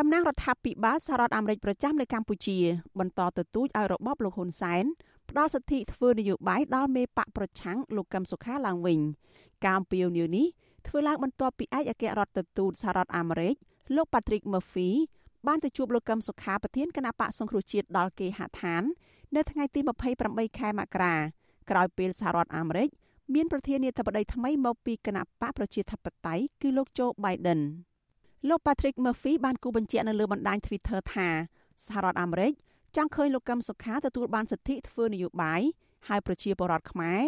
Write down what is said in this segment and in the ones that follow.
តំណាងរដ្ឋាភិបាលសហរដ្ឋអាមេរិកប្រចាំនៅកម្ពុជា បន្តទទូចឲ្យរបបលោកហ៊ុនសែនផ្ដល់សិទ្ធិធ្វើនយោបាយដល់មេបកប្រឆាំងលោកកឹមសុខាឡើងវិញការអំពាវនាវនេះធ្វើឡើងបន្ទាប់ពីឯកអគ្គរដ្ឋទូតសហរដ្ឋអាមេរិកលោក Patrick Murphy បានទៅជួបលោកកឹមសុខាប្រធានគណៈបកសង្គ្រោះជាតិដល់គេហដ្ឋាន នៅថ្ងៃទី28ខែមករាក្រោយពេលសហរដ្ឋអាមេរិកមានប្រធានាធិបតីថ្មីមកពីគណៈបកប្រជាធិបតេយ្យគឺលោក Joe Biden លោក Patrick Murphy បានគូបញ្ជាក់នៅលើបណ្ដាញ Twitter ថាសហរដ្ឋអាមេរិកចង់ឃើញលោកកឹមសុខាទទួលបានសិទ្ធិធ្វើនយោបាយហើយប្រជាពលរដ្ឋខ្មែរ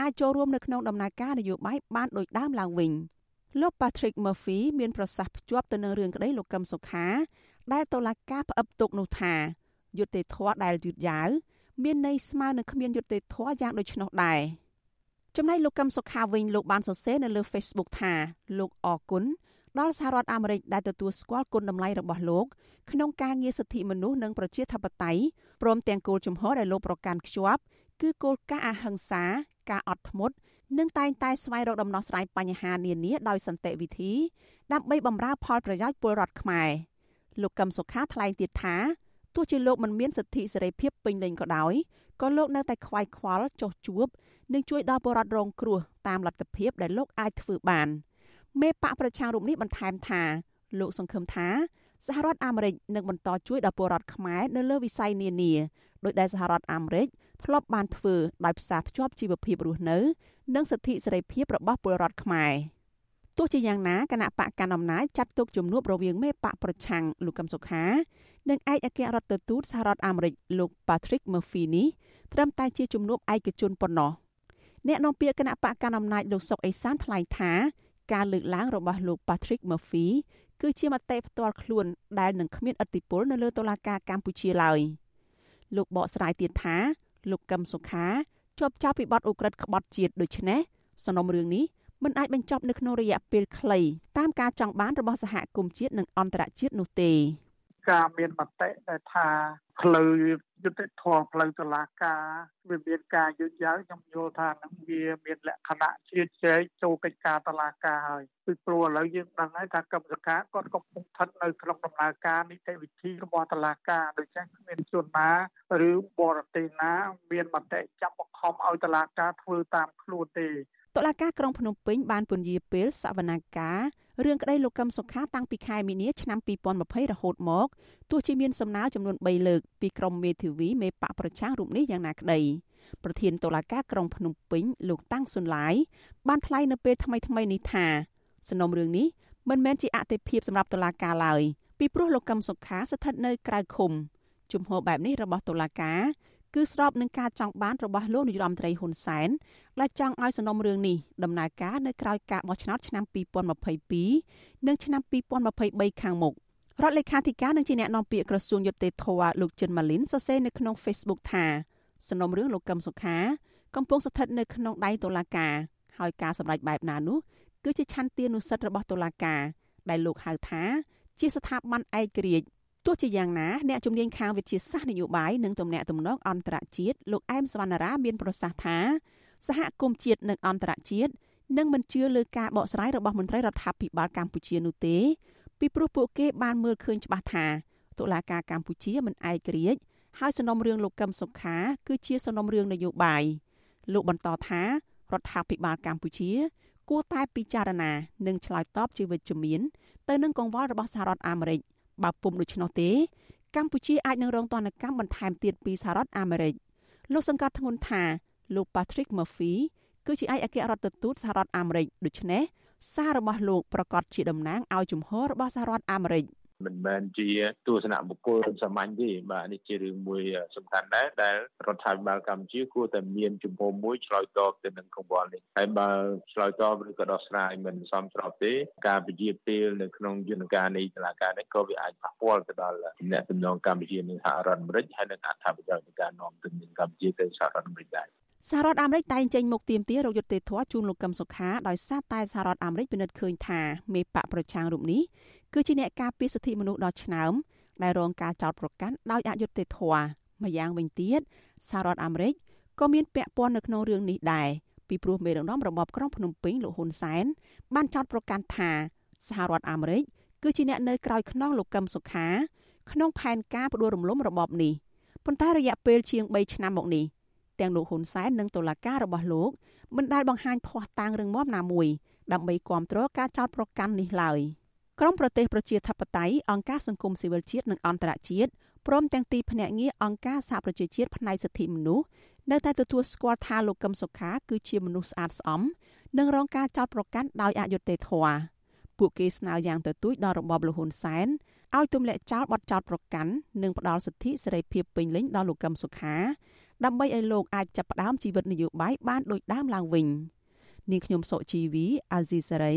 អាចចូលរួមនៅក្នុងដំណើរការនយោបាយបានដូចដើមឡើងវិញលោក Patrick Murphy មានប្រសាសន៍ភ្ជាប់ទៅនឹងរឿងក្តីលោកកឹមសុខា ដែលតុលាការផ្អឹបទុកនោះថាយុត្តិធម៌ដែលយឺតយ៉ាវមានន័យស្មើនឹងគ្មានយុត្តិធម៌យ៉ាងដូច្នោះដែរចំណែកលោកកឹមសុខាវិញលោកបានសរសេរនៅលើ Facebook ថាលោកអរគុណ ដល់សហរដ្ឋអាមេរិកដែលទទួលស្គាល់គុណតម្លៃរបស់លោកក្នុងការងារសិទ្ធិមនុស្សនិងប្រជាធិបតេយ្យព្រមទាំងគោលជំហរដែលលោកប្រកាន់ខ្ជាប់គឺគោលការណ៍អហិង្សា ការអត់ធ្មត់និងតែងតែស្វែងរកដំណោះស្រាយបញ្ហានានាដោយសន្តិវិធី ដើម្បីបម្រើផលប្រយោជន៍ពលរដ្ឋខ្មែរលោកកឹមសុខាថ្លែងទៀតថាទោះជាលោកមិនមានសិទ្ធិសេរីភាពពេញលេញក៏ដោយក៏លោកនៅតែខ្វាយខ្វល់ចុះជួបនិងជួយដល់ពលរដ្ឋរងគ្រោះតាមលទ្ធភាពដែលលោកអាចធ្វើបាន។ មេបកប្រឆាំងរូបនេះបន្ថែមថាលោកសង្ឃឹមថាសហរដ្ឋអាមេរិកនឹងបន្តជួយដល់ពលរដ្ឋខ្មែរនៅលើវិស័យនានាដោយដែលសហរដ្ឋអាមេរិកធ្លាប់បានធ្វើដោយផ្សារភ្ជាប់ជីវភាពរស់នៅ និងសិទ្ធិសេរីភាពរបស់ពលរដ្ឋខ្មែរទោះជាយ៉ាងណាគណៈបកកណ្ដាលអំណាចចាត់ទុកជំនួបរវាងមេបកប្រឆាំងលោកកឹមសុខា និងឯកអគ្គរដ្ឋទូតសហរដ្ឋអាមេរិកលោក Patrick Murphy នេះត្រឹមតែជាជំនួបឯកជនប៉ុណ្ណោះអ្នកនាំពាក្យគណៈបកកណ្ដាលអំណាចលោកសុកអេសានថ្លែងថា ការលើកឡើងរបស់លោក Patrick Murphy គឺជាមតិផ្ទាល់ខ្លួនដែលនឹងគ្មានឥទ្ធិពលនៅលើតុលាការកម្ពុជាឡើយលោកបកស្រាយទៀតថាលោកកឹមសុខាជាប់ចោទពីបទអូក្រិដ្ឋក្បត់ជាតិដូច្នេះសំណុំរឿងនេះមិនអាចបញ្ចប់នៅក្នុងរយៈពេលខ្លីតាមការចង់បានរបស់សហគមន៍ជាតិនិងអន្តរជាតិនោះទេការមានមតិដែលថាផ្លូវ យុតិធម៌ផ្លូវតុលាការវាមានការយឺតយ៉ាវខ្ញុំយល់ថានឹងវាមានលក្ខណៈជាជែកចូលកិច្ចការតុលាការហើយពីព្រោះឥឡូវយើងដឹងហើយថាកម្មសខាគាត់កំពុងស្ថិតនៅក្នុងដំណើរការនីតិវិធីរបស់តុលាការដូច្នេះគ្មានជនណាឬបរទេសណាមានមតិចាប់បង្ខំឲ្យតុលាការធ្វើតាមខ្លួនទេ តុលាការក្រុងភ្នំពេញបានពន្យាពេលសវនាការរឿងក្តីលោកកឹមសុខាតាំងពីខែមីនាឆ្នាំ2020រហូតមកទោះជាមានសំណើចំនួន3លើកពីក្រុមមេធាវីមេបកប្រឆាំងរូបនេះយ៉ាងណាក្តីប្រធានតុលាការក្រុងភ្នំពេញលោកតាំងសុនឡាយបានថ្លែងនៅពេលថ្មីៗនេះថាសំណុំរឿងនេះមិនមែនជាអតិភិបសម្រាប់តុលាការឡើយពីព្រោះលោកកឹមសុខាស្ថិតនៅក្រៅឃុំជំហរបែបនេះរបស់តុលាការ គឺស្របនឹងការចង់បានរបស់លោកនាយរដ្ឋមន្ត្រីហ៊ុនសែនដែលចង់ឲ្យសំណុំរឿងនេះដំណើរការនៅក្រៅការបោះឆ្នោតឆ្នាំ2022និងឆ្នាំ2023ខាងមុខរដ្ឋលេខាធិការនឹងជាអ្នកនាំពាក្យក្រសួងយុតិធធលោកចិនម៉ាលីនសរសេរនៅក្នុង Facebook ថាសំណុំរឿងលោកកឹមសុខា កំពុងស្ថិតនៅក្នុងដៃតុលាការហើយការសម្រេចបែបណានោះគឺជាឆន្ទានុសិទ្ធិរបស់តុលាការដែលលោកហៅថា ជាស្ថាប័នឯករាជ្យ ទោះជាយ៉ាងណាអ្នកជំនាញខាងវិទ្យាសាស្ត្រនយោបាយនិងទំនាក់ទំនងអន្តរជាតិលោកអែមសវណ្ណារាមានប្រសាសន៍ថាសហគមន៍ជាតិនិងអន្តរជាតិនឹងមិនជឿលើការបកស្រាយរបស់មន្ត្រីរដ្ឋាភិបាលកម្ពុជានោះទេពីព្រោះពួកគេបានមើលឃើញច្បាស់ថាតុលាការកម្ពុជាមិនឯករាជ្យហើយសំណុំរឿងលោកកឹមសុខា គឺជាសំណុំរឿងនយោបាយលោកបន្តថារដ្ឋាភិបាលកម្ពុជា គួរតែពិចារណានិងឆ្លើយតបជាវិជ្ជមានទៅនឹងកង្វល់របស់សហរដ្ឋអាមេរិក បើពុំដូច្នោះទេ កម្ពុជាអាចនឹងរងទណ្ឌកម្មបន្ថែមទៀតពីសហរដ្ឋអាមេរិកលោកសង្កត់ធ្ងន់ថាលោក Patrick Murphy គឺជាឯកអគ្គរដ្ឋទូតសហរដ្ឋអាមេរិកដូច្នេះសាររបស់លោកប្រកាសជាតំណាងឲ្យជំហររបស់សហរដ្ឋអាមេរិក។ មិនមែនជាទស្សនៈបុគ្គលសាមញ្ញទេបាទនេះជារឿងមួយសំខាន់ដែរដែលរដ្ឋាភិបាលកម្ពុជាគួរតែមានជំហរមួយឆ្លើយតបទៅនឹងកង្វល់នេះហើយបើឆ្លើយតបឬក៏ដោះស្រាយមិនសមស្របទេការពជាពេលនៅក្នុងយន្តការនៃតុលាការនេះក៏វាអាចប៉ះពាល់ទៅដល់អ្នកទំនងកម្ពុជានិងសហរដ្ឋអាមេរិកហើយនឹងអត្ថប្រយោជន៍នៃការនាំទៅកម្ពុជាទៅសហរដ្ឋអាមេរិកដែរសហរដ្ឋអាមេរិកតែងចេញមុខទាមទាររយុទ្ធធរជូនលោកកឹមសុខាដោយសារតែសហរដ្ឋអាមេរិកពិនិត្យឃើញថាមេបកប្រឆាំងរូបនេះ គឺជាអ្នកការពារសិទ្ធិមនុស្សដ៏ឆ្នើមដែលរងការចោទប្រកាន់ដោយអយុត្តិធម៌ម្យ៉ាងវិញទៀតសហរដ្ឋអាមេរិកក៏មានពាក់ព័ន្ធនៅក្នុងរឿងនេះដែរពីព្រោះមេដឹកនាំរបបក្រុងភ្នំពេញលោកហ៊ុនសែនបានចោទប្រកាន់ថាសហរដ្ឋអាមេរិកគឺជាអ្នកនៅក្រោយខ្នងលោកកឹមសុខាក្នុងផែនការផ្ដួលរំលំរបបនេះប៉ុន្តែរយៈពេលជាង3ឆ្នាំមកនេះទាំងលោកហ៊ុនសែននិងតុលាការរបស់លោកមិនដែលបង្ហាញភ័ស្តុតាងរឹងមាំណាមួយដើម្បីគ្រប់គ្រងការចោទប្រកាន់នេះឡើយ ក្រមប្រទេសប្រជាធិបតេយ្យអង្គការសង្គមស៊ីវិលជាតិនិងអន្តរជាតិព្រមទាំងទីភ្នាក់ងារអង្គការសហប្រជាជាតិផ្នែកសិទ្ធិមនុស្សនៅតែទទួលស្គាល់ថាលោកកឹមសុខាគឺជាមនុស្សស្អាតស្អំនិងរងការចោទប្រកាន់ដោយអយុត្តិធម៌ពួកគេស្នើយ៉ាងទទូចដល់របបលហ៊ុនសែនឲ្យទម្លាក់ចោលបទចោទប្រកាន់និងផ្ដល់សិទ្ធិសេរីភាពពេញលេញដល់លោកកឹមសុខាដើម្បីឲ្យលោកអាចចាប់ផ្ដើមជីវិតនយោបាយបានដូចដើមឡើងវិញនាងខ្ញុំសុជីវីអាស៊ីសេរី